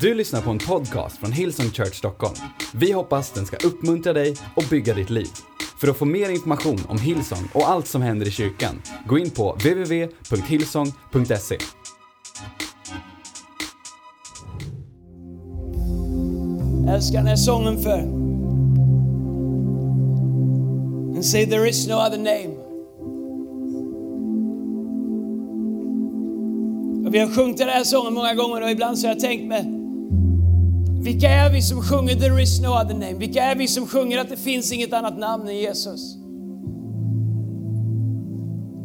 Du lyssnar på en podcast från Hillsong Church Stockholm. Vi hoppas den ska uppmuntra dig och bygga ditt liv. För att få mer information om Hillsong och allt som händer i kyrkan, gå in på www.hillsong.se. Jag älskar den här sången för. And say there is no other name. Vi har sjungit den här sången många gånger och ibland så har jag tänkt mig, vilka är vi som sjunger there is no other name? Vilka är vi som sjunger att det finns inget annat namn än Jesus?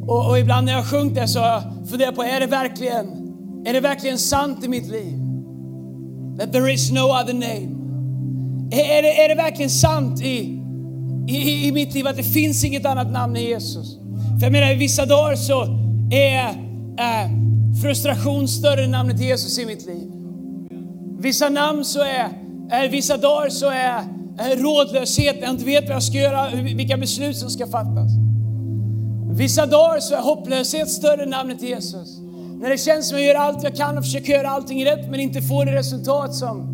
Och, och ibland när jag har sjungit det så har jag funderat på, är det verkligen, är det verkligen sant i mitt liv? That there is no other name. Är, är, det, är det verkligen sant i, i, i mitt liv att det finns inget annat namn än Jesus? För jag menar, i vissa dagar så är äh, frustration större än namnet Jesus i mitt liv. Vissa namn så är, är vissa dagar så är, är rådlöshet, jag inte vet vad jag ska göra, vilka beslut som ska fattas. Vissa dagar så är hopplöshet större än namnet Jesus. När det känns som att jag gör allt jag kan och försöker göra allting rätt men inte får det resultat som,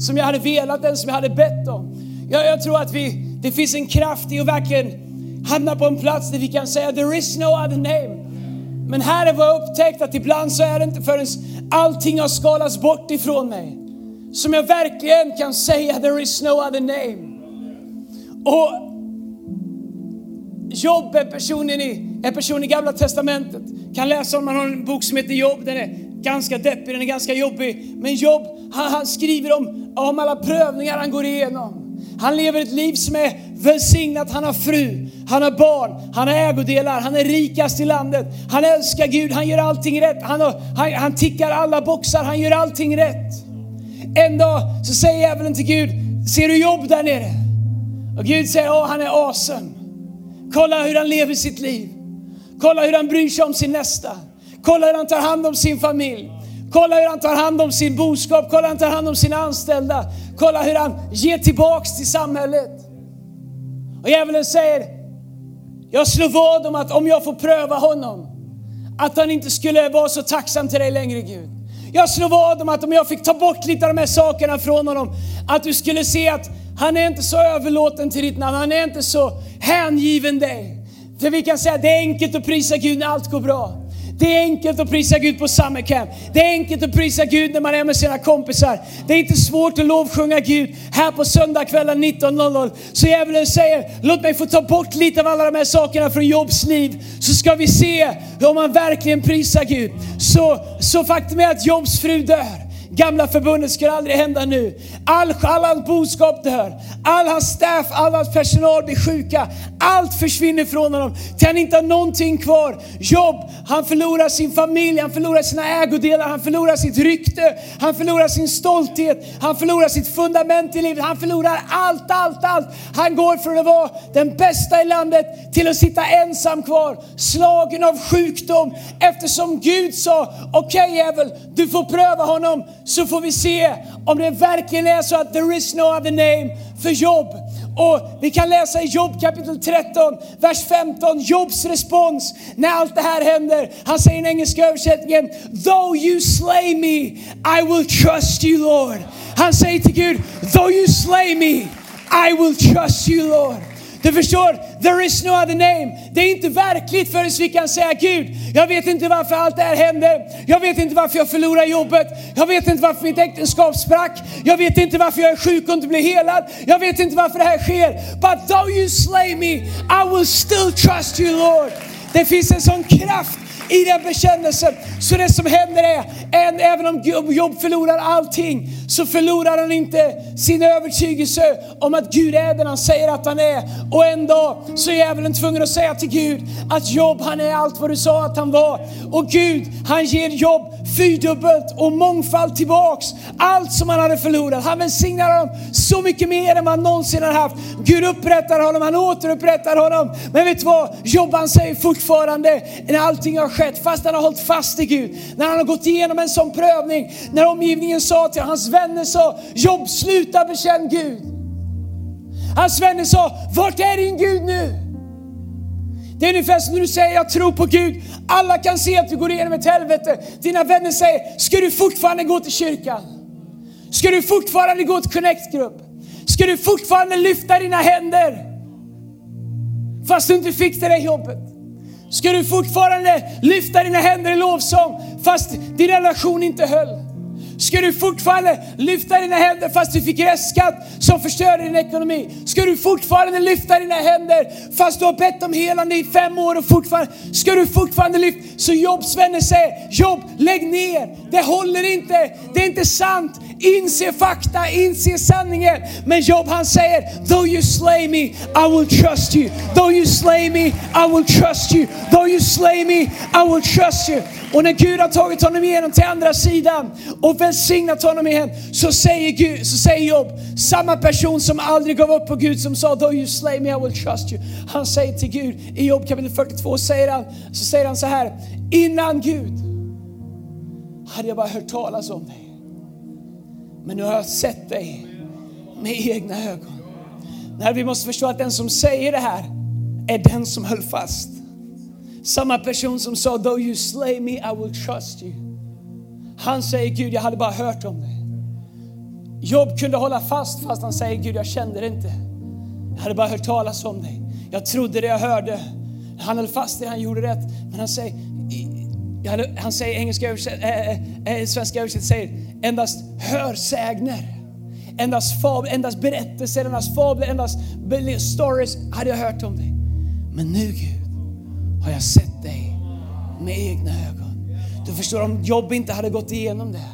som jag hade velat eller som jag hade bett om. Jag, jag tror att vi, det finns en kraft i att verkligen hamna på en plats där vi kan säga there is no other name. Men här är vad jag upptäckt att ibland så är det inte förrän allting har skalats bort ifrån mig som jag verkligen kan säga there is no other name. Och Jobb är personen i, är person i gamla testamentet. Kan läsa om man har en bok som heter Jobb. Den är ganska deppig, den är ganska jobbig. Men Jobb, han, han skriver om, om alla prövningar han går igenom. Han lever ett liv som är välsignat. Han har fru, han har barn, han har ägodelar, han är rikast i landet. Han älskar Gud, han gör allting rätt. Han, har, han, han tickar alla boxar, han gör allting rätt. En dag så säger djävulen till Gud, ser du jobb där nere? Och Gud säger, åh han är awesome. Kolla hur han lever sitt liv. Kolla hur han bryr sig om sin nästa. Kolla hur han tar hand om sin familj. Kolla hur han tar hand om sin boskap. Kolla hur han tar hand om sina anställda. Kolla hur han ger tillbaks till samhället. Och djävulen säger, jag slår vad om att om jag får pröva honom, att han inte skulle vara så tacksam till dig längre Gud. Jag slår vad om att om jag fick ta bort lite av de här sakerna från honom, att du skulle se att han är inte så överlåten till ditt namn, han är inte så hängiven dig. För vi kan säga att det är enkelt att prisa Gud när allt går bra. Det är enkelt att prisa Gud på summer camp. Det är enkelt att prisa Gud när man är med sina kompisar. Det är inte svårt att lovsjunga Gud här på söndagskvällen 19.00. Så djävulen säger, låt mig få ta bort lite av alla de här sakerna från Jobs liv. Så ska vi se om man verkligen prisar Gud. Så, så faktum är att Jobs fru dör. Gamla förbundet skulle aldrig hända nu. All, all hans boskap dör. All hans staff, all hans personal blir sjuka. Allt försvinner från honom till han inte har någonting kvar. Jobb, han förlorar sin familj, han förlorar sina ägodelar, han förlorar sitt rykte, han förlorar sin stolthet, han förlorar sitt fundament i livet, han förlorar allt, allt, allt. Han går från att vara den bästa i landet till att sitta ensam kvar, slagen av sjukdom eftersom Gud sa, okej okay, djävul, du får pröva honom så får vi se om det verkligen är så att there is no other name för jobb. Och vi kan läsa i Jobb kapitel 13, vers 15, Jobs respons när allt det här händer. Han säger i den engelska översättningen, Though you slay me, I will trust you Lord. Han säger till Gud, Though you slay me, I will trust you Lord. Du förstår, there is no other name. Det är inte verkligt förrän vi kan säga Gud, jag vet inte varför allt det här hände. Jag vet inte varför jag förlorar jobbet. Jag vet inte varför mitt äktenskap sprack. Jag vet inte varför jag är sjuk och inte blir helad. Jag vet inte varför det här sker. But though you slay me, I will still trust you Lord. Det finns en sån kraft i den bekännelsen. Så det som händer är, en, även om Job förlorar allting, så förlorar han inte sin övertygelse om att Gud är den han säger att han är. Och en dag så är djävulen tvungen att säga till Gud att Job han är allt vad du sa att han var. Och Gud, han ger Job fyrdubbelt och mångfald tillbaks. Allt som han hade förlorat. Han välsignar honom så mycket mer än vad han någonsin har haft. Gud upprättar honom, han återupprättar honom. Men vet du vad? Jobb han säger fortfarande när allting har skett, fast han har hållit fast i Gud. När han har gått igenom en sån prövning, när omgivningen sa till hans vänner sa, Jobb sluta bekänn Gud. Hans vänner sa, vart är din Gud nu? Det är ungefär som när du säger jag tror på Gud. Alla kan se att du går igenom ett helvete. Dina vänner säger, ska du fortfarande gå till kyrkan? Ska du fortfarande gå till connect-grupp? Ska du fortfarande lyfta dina händer? Fast du inte fick det där jobbet. Ska du fortfarande lyfta dina händer i lovsång fast din relation inte höll? Ska du fortfarande lyfta dina händer fast du fick restskatt som förstörde din ekonomi? Ska du fortfarande lyfta dina händer fast du har bett om helande i fem år och fortfarande, ska du fortfarande lyfta? Så jobbsvänner säger, Jobb lägg ner, det håller inte, det är inte sant. Inse fakta, inse sanningen. Men Job han säger, though you slay me, I will trust you. Though you slay me, I will trust you. Though you slay me, I will trust you. Och när Gud har tagit honom igenom till andra sidan och välsignat honom igen så säger, Gud, så säger Job, samma person som aldrig gav upp på Gud som sa though you slay me I will trust you. Han säger till Gud i Job kapitel 42 säger han, så säger han så här, innan Gud hade jag bara hört talas om dig. Men nu har jag sett dig med egna ögon. När vi måste förstå att den som säger det här är den som höll fast. Samma person som sa though you slay me I will trust you. Han säger Gud, jag hade bara hört om det. Jobb kunde hålla fast fast han säger Gud, jag kände det inte. Jag hade bara hört talas om dig. Jag trodde det jag hörde. Han höll fast det, han gjorde rätt. Men han säger, han säger engelska översätt, äh, äh, svenska översättning säger endast hörsägner. Endast fab, endast berättelser, endast fabler, endast stories hade jag hört om dig. Men nu Gud, har jag sett dig med egna ögon. Du förstår, om Jobb inte hade gått igenom det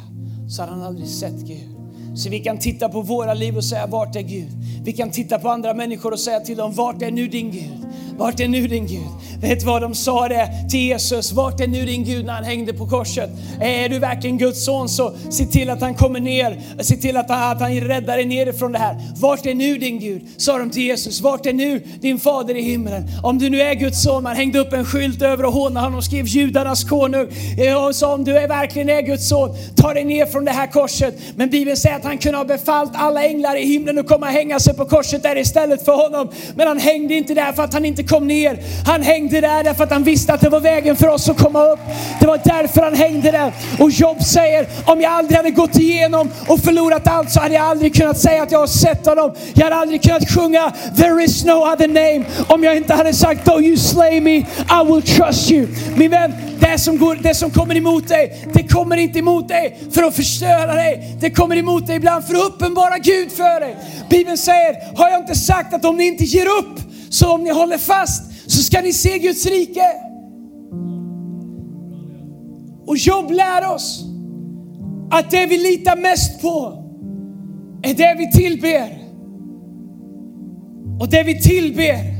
så hade han aldrig sett Gud. Så vi kan titta på våra liv och säga, vart är Gud? Vi kan titta på andra människor och säga till dem, vart är nu din Gud? Vart är nu din Gud? Vet vad de sa det till Jesus? Vart är nu din Gud när han hängde på korset? Är du verkligen Guds son så se till att han kommer ner. Se till att han, att han räddar dig nerifrån det här. Vart är nu din Gud? Sa de till Jesus. Vart är nu din fader i himlen? Om du nu är Guds son, man hängde upp en skylt över och hånade honom och skrev judarnas konung. Eh, och sa om du är verkligen är Guds son, ta dig ner från det här korset. Men Bibeln säger att han kunde ha befallt alla änglar i himlen att komma och hänga sig på korset där istället för honom. Men han hängde inte där för att han inte kom ner. Han hängde där därför att han visste att det var vägen för oss att komma upp. Det var därför han hängde där. Och Job säger, om jag aldrig hade gått igenom och förlorat allt så hade jag aldrig kunnat säga att jag har sett honom. Jag hade aldrig kunnat sjunga There is no other name om jag inte hade sagt Though you slay me, I will trust you. Min vän, det som, går, det som kommer emot dig, det kommer inte emot dig för att förstöra dig. Det kommer emot dig ibland för att uppenbara Gud för dig. Bibeln säger, har jag inte sagt att om ni inte ger upp, så om ni håller fast så ska ni se Guds rike. Och Jobb lär oss att det vi litar mest på är det vi tillber. Och det vi tillber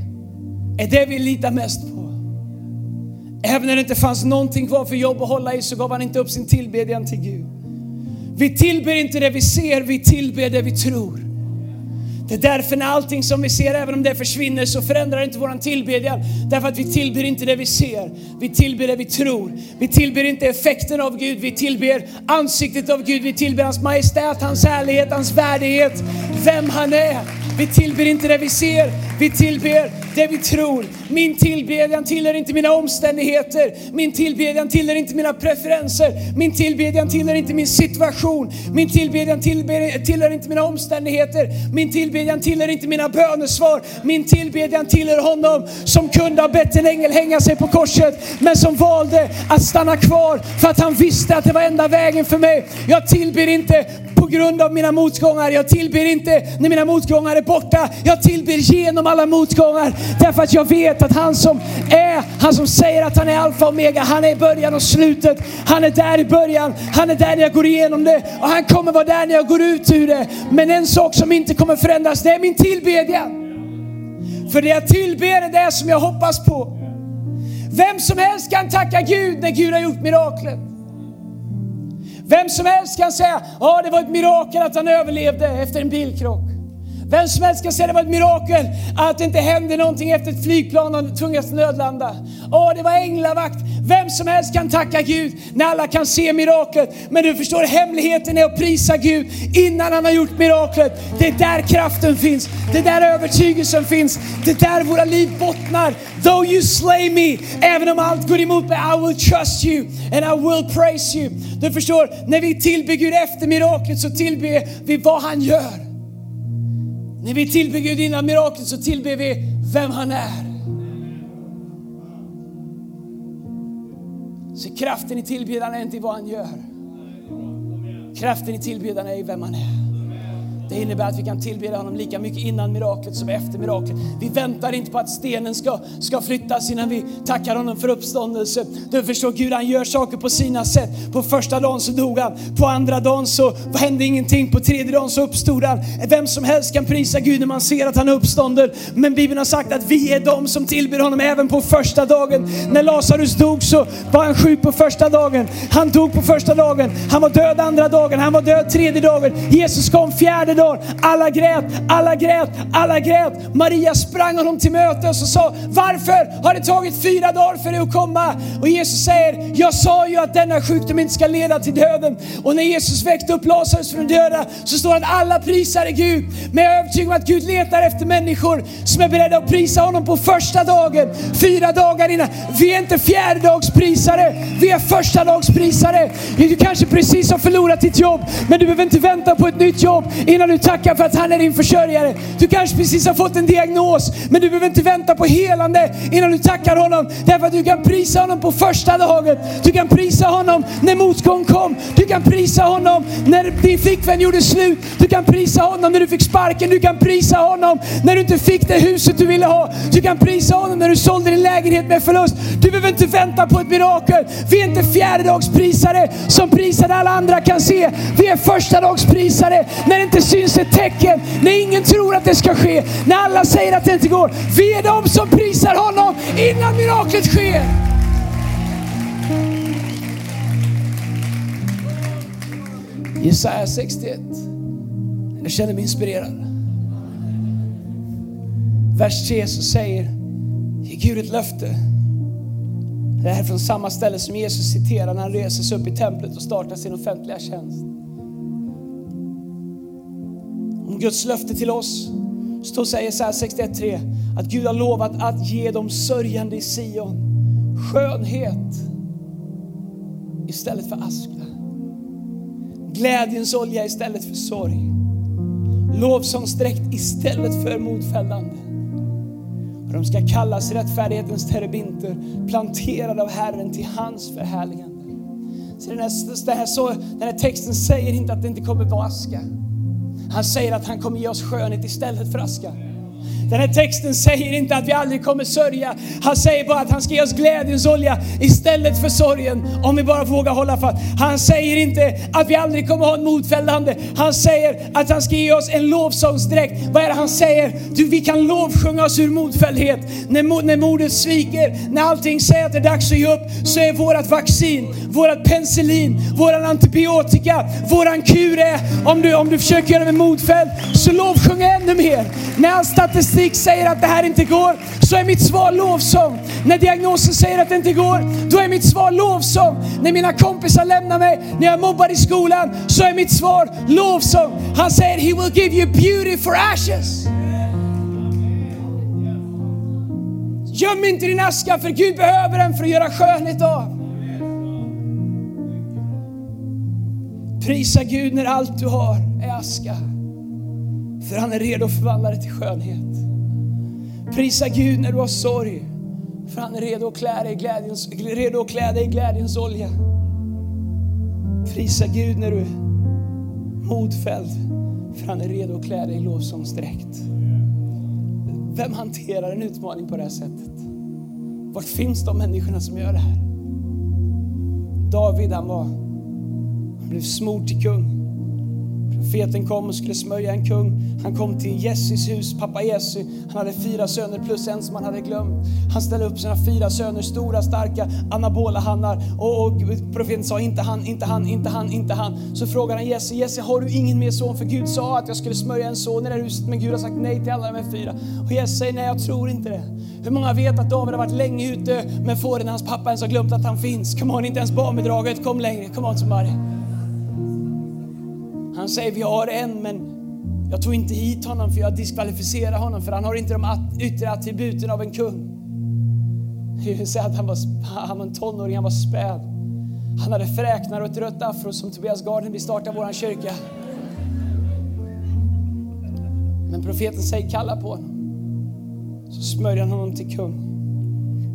är det vi litar mest på. Även när det inte fanns någonting kvar för Jobb att hålla i så gav han inte upp sin tillbedjan till Gud. Vi tillber inte det vi ser, vi tillber det vi tror. Det är därför när allting som vi ser, även om det försvinner, så förändrar det inte våran tillbedjan. Därför att vi tillber inte det vi ser, vi tillber det vi tror. Vi tillber inte effekten av Gud, vi tillber ansiktet av Gud, vi tillber hans majestät, hans härlighet, hans värdighet, vem han är. Vi tillber inte det vi ser, vi tillber det vi tror. Min tillbedjan tillhör inte mina omständigheter. Min tillbedjan tillhör inte mina preferenser. Min tillbedjan tillhör inte min situation. Min tillbedjan tillhör inte mina omständigheter. Min tillbedjan tillhör inte mina bönesvar. Min tillbedjan tillhör honom som kunde ha bett en ängel hänga sig på korset, men som valde att stanna kvar för att han visste att det var enda vägen för mig. Jag tillber inte på grund av mina motgångar. Jag tillber inte när mina motgångar är borta. Jag tillber genom alla motgångar. Därför att jag vet att han som är, han som säger att han är alfa och omega, han är i början och slutet. Han är där i början, han är där när jag går igenom det och han kommer vara där när jag går ut ur det. Men en sak som inte kommer förändras, det är min tillbedjan. För det jag tillber är det som jag hoppas på. Vem som helst kan tacka Gud när Gud har gjort miraklet. Vem som helst kan säga, ja det var ett mirakel att han överlevde efter en bilkrock. Vem som helst kan säga det var ett mirakel att det inte hände någonting efter ett flygplan och tvingades nödlanda. Åh, det var änglavakt. Vem som helst kan tacka Gud när alla kan se miraklet. Men du förstår, hemligheten är att prisa Gud innan han har gjort miraklet. Det är där kraften finns. Det är där övertygelsen finns. Det är där våra liv bottnar. Though you slay me, även om allt går emot mig, I will trust you and I will praise you. Du förstår, när vi tillber Gud efter miraklet så tillber vi vad han gör. När vi tillber Gud innan miraklet så tillber vi vem han är. Så kraften i tillbedjan är inte vad han gör. Kraften i tillbedjan är vem han är. Det innebär att vi kan tillbeda honom lika mycket innan miraklet som efter miraklet. Vi väntar inte på att stenen ska, ska flyttas innan vi tackar honom för uppståndelse. Du förstår, Gud han gör saker på sina sätt. På första dagen så dog han, på andra dagen så hände ingenting, på tredje dagen så uppstod han. Vem som helst kan prisa Gud när man ser att han är uppstånden. Men Bibeln har sagt att vi är de som tillber honom även på första dagen. När Lazarus dog så var han sjuk på första dagen. Han dog på första dagen, han var död andra dagen, han var död tredje dagen. Jesus kom fjärde dagen. Alla grät, alla grät, alla grät. Maria sprang honom till mötes och sa, varför har det tagit fyra dagar för dig att komma? Och Jesus säger, jag sa ju att denna sjukdom inte ska leda till döden. Och när Jesus väckte upp Lazarus från döda så står det att alla prisade Gud. Men jag är övertygad om att Gud letar efter människor som är beredda att prisa honom på första dagen, fyra dagar innan. Vi är inte fjärdedagsprisare, vi är första dagsprisare. Du kanske precis har förlorat ditt jobb, men du behöver inte vänta på ett nytt jobb innan du tackar för att han är din försörjare. Du kanske precis har fått en diagnos, men du behöver inte vänta på helande innan du tackar honom. Därför att du kan prisa honom på första dagen. Du kan prisa honom när motgång kom. Du kan prisa honom när din flickvän gjorde slut. Du kan prisa honom när du fick sparken. Du kan prisa honom när du inte fick det huset du ville ha. Du kan prisa honom när du sålde din lägenhet med förlust. Du behöver inte vänta på ett mirakel. Vi är inte fjärdedagsprisare som prisade alla andra kan se. Vi är första dagsprisare när det inte syns ett tecken, när ingen tror att det ska ske, när alla säger att det inte går. Vi är de som prisar honom innan miraklet sker. Jesaja 61. Jag känner mig inspirerad. Vers 3 så säger, Gud ett löfte. Det här är från samma ställe som Jesus citerar när han reser sig upp i templet och startar sin offentliga tjänst. Guds löfte till oss står säger så här 61.3 att Gud har lovat att ge de sörjande i Sion skönhet istället för aska. Glädjens olja istället för sorg. Lovsångsdräkt istället för modfällande. Och de ska kallas rättfärdighetens terebinter, planterade av Herren till hans förhärligande. Så den, här, den, här, så, den här texten säger inte att det inte kommer vara aska. Han säger att han kommer ge oss skönhet istället för aska. Den här texten säger inte att vi aldrig kommer sörja. Han säger bara att han ska ge oss glädjens olja istället för sorgen. Om vi bara vågar hålla fast. Han säger inte att vi aldrig kommer ha en motfällande. Han säger att han ska ge oss en lovsångsdräkt. Vad är det han säger? Du, vi kan lovsjunga oss ur motfällighet. När, när modet sviker, när allting säger att det är dags att ge upp, så är vårat vaccin, vårat penicillin, våran antibiotika, våran kur är, om du, om du försöker göra med motfälld så lovsjung ännu mer. När all statistik säger att det här inte går, så är mitt svar lovsång. När diagnosen säger att det inte går, då är mitt svar lovsång. När mina kompisar lämnar mig, när jag mobbar i skolan, så är mitt svar lovsång. Han säger, He will give you beauty for ashes. Göm inte din aska, för Gud behöver den för att göra skönhet av. Prisa Gud när allt du har är aska. För han är redo att förvandla det till skönhet. Prisa Gud när du har sorg. För han är redo att klä dig i glädjens, redo att klä dig i glädjens olja. Prisa Gud när du är modfälld. För han är redo att klä dig i lovsångsdräkt. Vem hanterar en utmaning på det här sättet? Vart finns de människorna som gör det här? David han var, han blev smord till kung. Profeten kom och skulle smörja en kung. Han kom till Jessis hus, pappa Jesse. Han hade fyra söner plus en som han hade glömt. Han ställde upp sina fyra söner, stora, starka, anabola hannar. Och, och profeten sa inte han, inte han, inte han, inte han. Så frågade han Jesse, Jesse har du ingen mer son? För Gud sa att jag skulle smörja en son i det här huset, men Gud har sagt nej till alla de här fyra. Och Jesse säger nej, jag tror inte det. Hur många vet att David har varit länge ute med fåren hans pappa ens har glömt att han finns? Come on, inte ens barnbidraget kom längre. Come on somebody. Han säger vi har en men jag tog inte hit honom för jag diskvalificerar honom för han har inte de yttre attributen av en kung. Det vill säga att han var, han var en tonåring, han var späd. Han hade fräknar och ett rött afro som Tobias Garden startade vår kyrka. Men profeten säger kalla på honom. Så smörjer han honom till kung.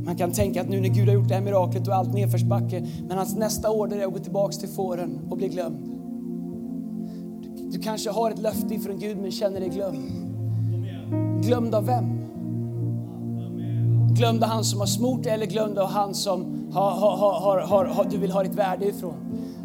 Man kan tänka att nu när Gud har gjort det här miraklet och allt nedförsbacke, men hans nästa order är att gå tillbaks till fåren och bli glömd. Du kanske har ett löfte ifrån Gud men känner dig glömd. Glömd av vem? Glömd av han som har smort dig eller glömd av han som har, har, har, har, du vill ha ditt värde ifrån?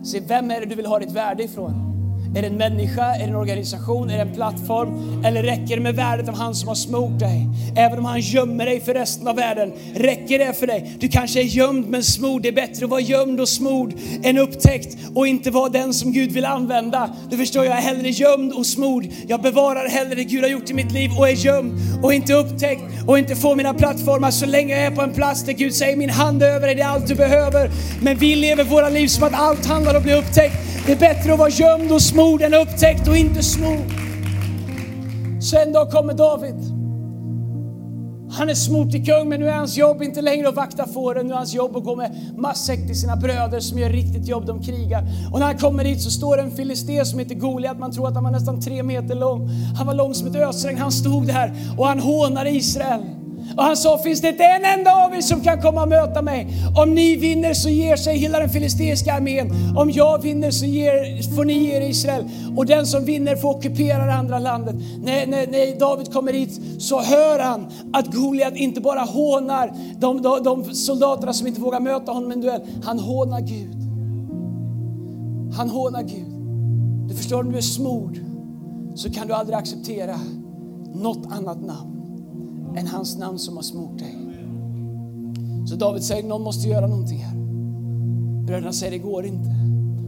Se, vem är det du vill ha ditt värde ifrån? Är det en människa, är det en organisation, är det en plattform? Eller räcker det med värdet av han som har smort dig? Även om han gömmer dig för resten av världen, räcker det för dig? Du kanske är gömd men smord. Det är bättre att vara gömd och smord än upptäckt och inte vara den som Gud vill använda. Du förstår, jag är hellre gömd och smord. Jag bevarar hellre det Gud har gjort i mitt liv och är gömd och inte upptäckt och inte får mina plattformar så länge jag är på en plats där Gud säger min hand över dig, det är allt du behöver. Men vi lever våra liv som att allt handlar om att bli upptäckt. Det är bättre att vara gömd och smord morden upptäckt och inte smord. Så en dag kommer David. Han är smort till kung, men nu är hans jobb inte längre att vakta fåren. Nu är hans jobb att gå med matsäck till sina bröder som gör riktigt jobb, de krigar. Och när han kommer dit så står det en filisté som heter Goliat. Man tror att han var nästan tre meter lång. Han var lång som ett ösregn. Han stod där och han hånade Israel. Och han sa, finns det inte en enda av er som kan komma och möta mig? Om ni vinner så ger sig hela den filisteiska armén. Om jag vinner så ger, får ni ge er Israel. Och den som vinner får ockupera det andra landet. När, när, när David kommer hit så hör han att Goliat inte bara hånar de, de, de soldaterna som inte vågar möta honom i en duell. Han hånar Gud. Han hånar Gud. Du förstår, om du är smord så kan du aldrig acceptera något annat namn än hans namn som har smort dig. Så David säger, någon måste göra någonting här. Bröderna säger, det går inte.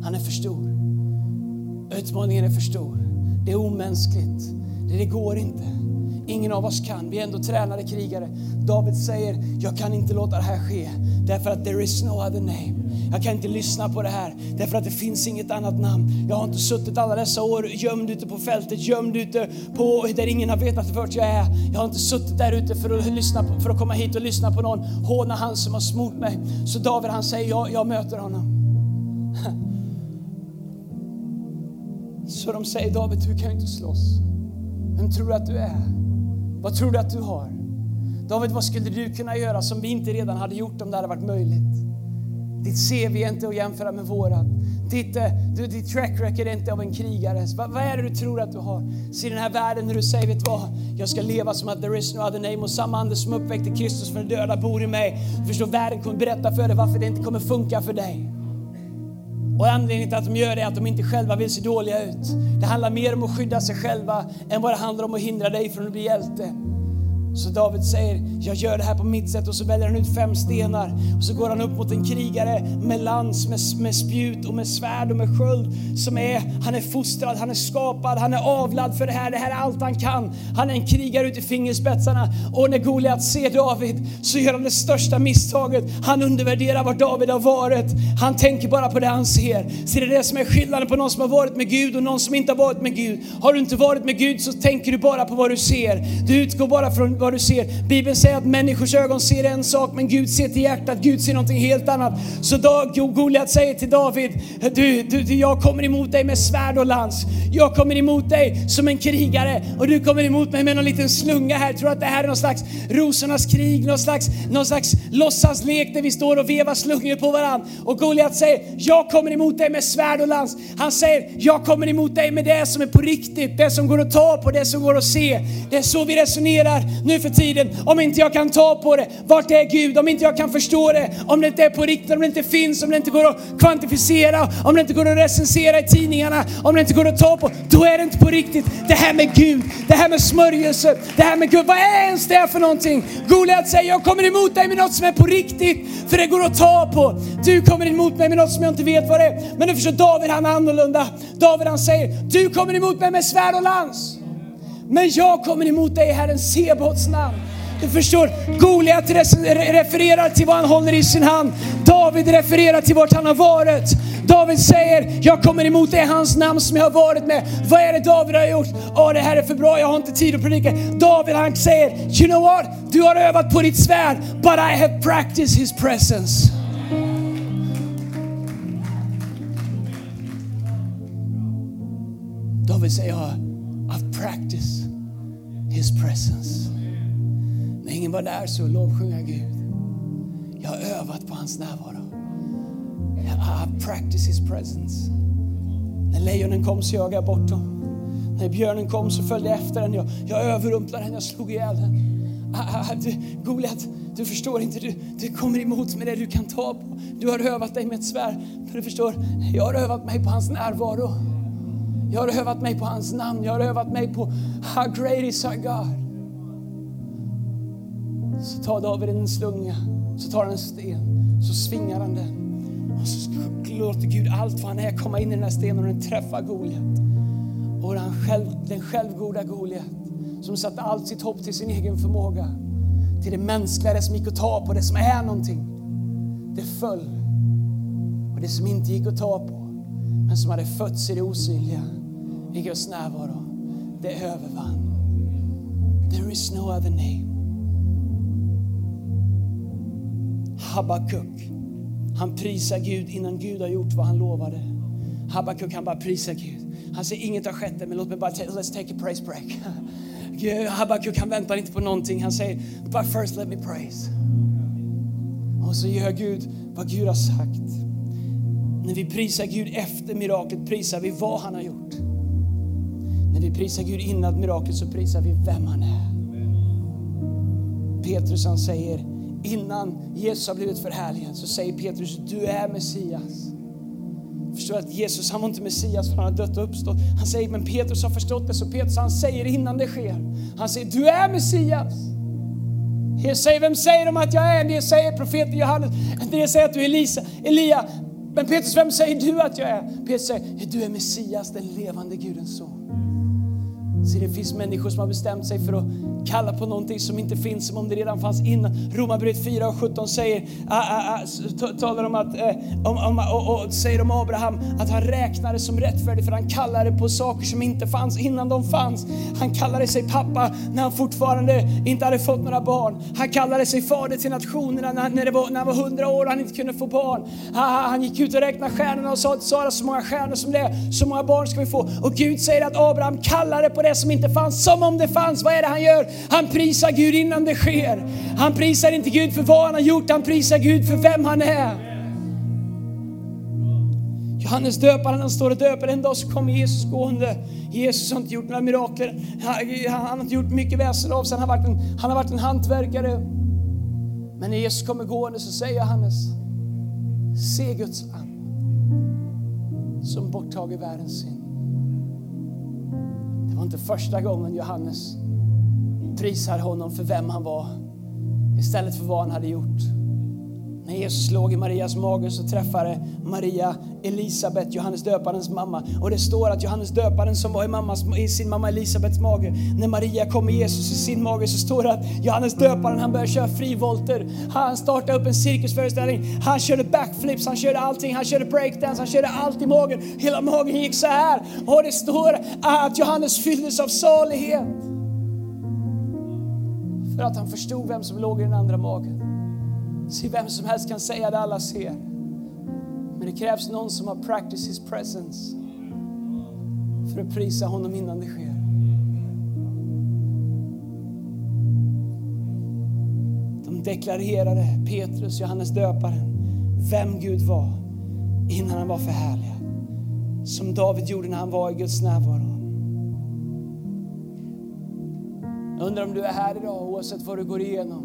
Han är för stor. Utmaningen är för stor. Det är omänskligt. Det, det går inte. Ingen av oss kan. Vi är ändå tränade krigare. David säger, jag kan inte låta det här ske. Därför att there is no other name. Jag kan inte lyssna på det här därför att det finns inget annat namn. Jag har inte suttit alla dessa år gömd ute på fältet, gömd ute på där ingen har vetat vart jag är. Jag har inte suttit där ute för att, lyssna på, för att komma hit och lyssna på någon håna han som har smort mig. Så David han säger, jag, jag möter honom. Så de säger, David du kan ju inte slåss. Vem tror du att du är? Vad tror du att du har? David, vad skulle du kunna göra som vi inte redan hade gjort om det hade varit möjligt? Ditt CV är inte att jämföra med vårat. Ditt, eh, du, ditt track record är inte av en krigare. Vad, vad är det du tror att du har? Se den här världen när du säger, vet vad? Jag ska leva som att there is no other name och samma ande som uppväckte Kristus från de döda bor i mig. Du förstår, världen kommer berätta för dig varför det inte kommer funka för dig. Och anledningen till att de gör det är att de inte själva vill se dåliga ut. Det handlar mer om att skydda sig själva än vad det handlar om att hindra dig från att bli hjälte. Så David säger, jag gör det här på mitt sätt och så väljer han ut fem stenar och så går han upp mot en krigare med lans, med, med spjut och med svärd och med sköld. Som är, han är fostrad, han är skapad, han är avlad för det här, det här är allt han kan. Han är en krigare ut i fingerspetsarna och när Goliat ser David så gör han det största misstaget. Han undervärderar var David har varit. Han tänker bara på det han ser. Så det är det som är skillnaden på någon som har varit med Gud och någon som inte har varit med Gud. Har du inte varit med Gud så tänker du bara på vad du ser. Du utgår bara från vad du ser. Bibeln säger att människors ögon ser en sak men Gud ser till hjärtat, Gud ser någonting helt annat. Så Goliat säger till David, du, du, du, jag kommer emot dig med svärd och lans. Jag kommer emot dig som en krigare och du kommer emot mig med någon liten slunga här. Tror att det här är någon slags rosornas krig, någon slags, någon slags låtsaslek där vi står och vevar slungor på varandra. Och Goliat säger, jag kommer emot dig med svärd och lans. Han säger, jag kommer emot dig med det som är på riktigt, det som går att ta på, det som går att se. Det är så vi resonerar nu för tiden. Om inte jag kan ta på det, vart är Gud? Om inte jag kan förstå det, om det inte är på riktigt, om det inte finns, om det inte går att kvantificera, om det inte går att recensera i tidningarna, om det inte går att ta på, då är det inte på riktigt. Det här med Gud, det här med smörjelse, det här med Gud, vad är ens det för någonting? Goliat säger, jag kommer emot dig med något som är på riktigt, för det går att ta på. Du kommer emot mig med något som jag inte vet vad det är. Men du förstår, David han är annorlunda. David han säger, du kommer emot mig med svärd och lans. Men jag kommer emot dig i Herren Sebaots namn. Du förstår, Goliat refererar till vad han håller i sin hand. David refererar till vart han har varit. David säger, jag kommer emot dig i hans namn som jag har varit med. Vad är det David har gjort? Åh, det här är för bra, jag har inte tid att predika. David han säger, you know what? Du har övat på ditt svärd, but I have practiced his presence. David säger, I've practiced his presence. När ingen var där så lovsjunga Gud. Jag har övat på hans närvaro. I practiced his presence. När lejonen kom så jagade jag bort dem. När björnen kom så följde jag efter den. Jag, jag överrumplade den, jag slog ihjäl den. Ah, ah, ah, du, Goliat, du förstår inte, du, du kommer emot med det du kan ta på. Du har övat dig med ett svärd. Men du förstår, jag har övat mig på hans närvaro. Jag har övat mig på hans namn. Jag har övat mig på How great is our God. Så tar David en slunga, så tar han en sten, så svingar han den. Och så låter Gud allt vad han är komma in i den här stenen och den träffar Goliat. Och den, själv, den självgoda Goliat som satte allt sitt hopp till sin egen förmåga, till det mänskliga, det som gick att ta på, det som är någonting. Det föll. Och det som inte gick att ta på, men som hade fötts i det osynliga, i Guds närvaro, det övervann. There is no other name. Habakuk, han prisar Gud innan Gud har gjort vad han lovade. Habakuk han bara prisar Gud. Han säger inget har skett än, men låt mig bara, let's take a praise break. Habakuk han väntar inte på någonting. Han säger, but first let me praise. Och så gör Gud vad Gud har sagt. När vi prisar Gud efter miraklet prisar vi vad han har gjort. När vi prisar Gud innan mirakel så prisar vi vem han är. Petrus han säger, innan Jesus har blivit förhärligad så säger Petrus, du är Messias. Förstår att Jesus han var inte Messias för han har dött och uppstått. Han säger, men Petrus har förstått det, så Petrus han säger innan det sker. Han säger, du är Messias. Jag säger, vem säger de att jag är? Det säger profeten Johannes. Det säger att du är Elisa, Elia. Men Petrus, vem säger du att jag är? Petrus säger, du är Messias, den levande Gudens son. Så det finns människor som har bestämt sig för att kalla på någonting som inte finns som om det redan fanns innan. Romarbrevet 4 och 17 säger, ah, ah, ah, talar om att, eh, om, om, och, och, säger om Abraham att han räknade som rättfärdig för han kallade på saker som inte fanns innan de fanns. Han kallade sig pappa när han fortfarande inte hade fått några barn. Han kallade sig fader till nationerna när, när, det var, när han var 100 år och han inte kunde få barn. Ah, ah, han gick ut och räknade stjärnorna och sa till Sara, så många stjärnor som det är, så många barn ska vi få. Och Gud säger att Abraham kallade på det som inte fanns som om det fanns. Vad är det han gör? Han prisar Gud innan det sker. Han prisar inte Gud för vad han har gjort, han prisar Gud för vem han är. Johannes döparen, han står och döper. En dag så kommer Jesus gående. Jesus har inte gjort några mirakler. Han, har inte gjort mycket väsen av sig. Han har varit en, han har varit en hantverkare. Men när Jesus kommer gående så säger Johannes, se Guds lam som borttager världens synd. Det var inte första gången Johannes prisar honom för vem han var istället för vad han hade gjort. När Jesus låg i Marias mage så träffade Maria Elisabet, Johannes döparens mamma. Och det står att Johannes döparen som var i, mammas, i sin mamma Elisabets mage, när Maria kom med Jesus i sin mage så står det att Johannes döparen han började köra frivolter. Han startade upp en cirkusföreställning. Han körde backflips, han körde allting. Han körde breakdance, han körde allt i magen. Hela magen gick så här. Och det står att Johannes fylldes av salighet. För att han förstod vem som låg i den andra magen. Se, vem som helst kan säga det alla ser. Men det krävs någon som har practiced his presence för att prisa honom innan det sker. De deklarerade, Petrus, Johannes döparen, vem Gud var innan han var förhärligad. Som David gjorde när han var i Guds närvaro. Jag undrar om du är här idag, oavsett vad du går igenom,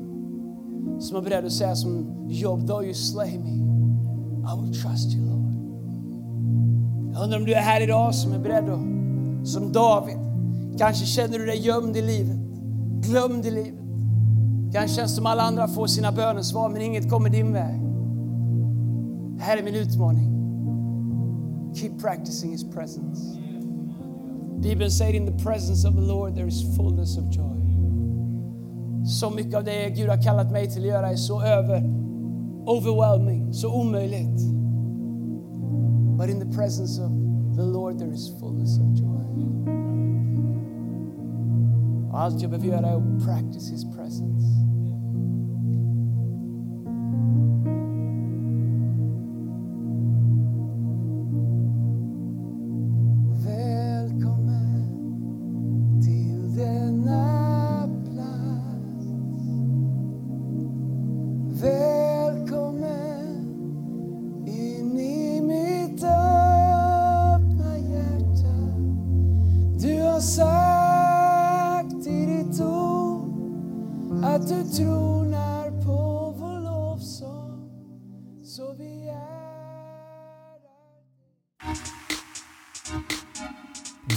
som är beredd att säga som Job, though you slay me, I will trust you Lord. Jag undrar om du är här idag som är beredd att, som David, kanske känner du dig gömd i livet, glömd i livet. Kanske känns som alla andra får sina bönesvar men inget kommer din väg. Här är min utmaning. Keep practicing his presence. Bibeln säger in the presence of the Lord there is fullness of joy. Så mycket av det Gud har kallat mig till att göra är så över, overwhelming, så omöjligt. But in the presence of the Lord there is fullness of joy. Och allt jag behöver göra är att practice his presence.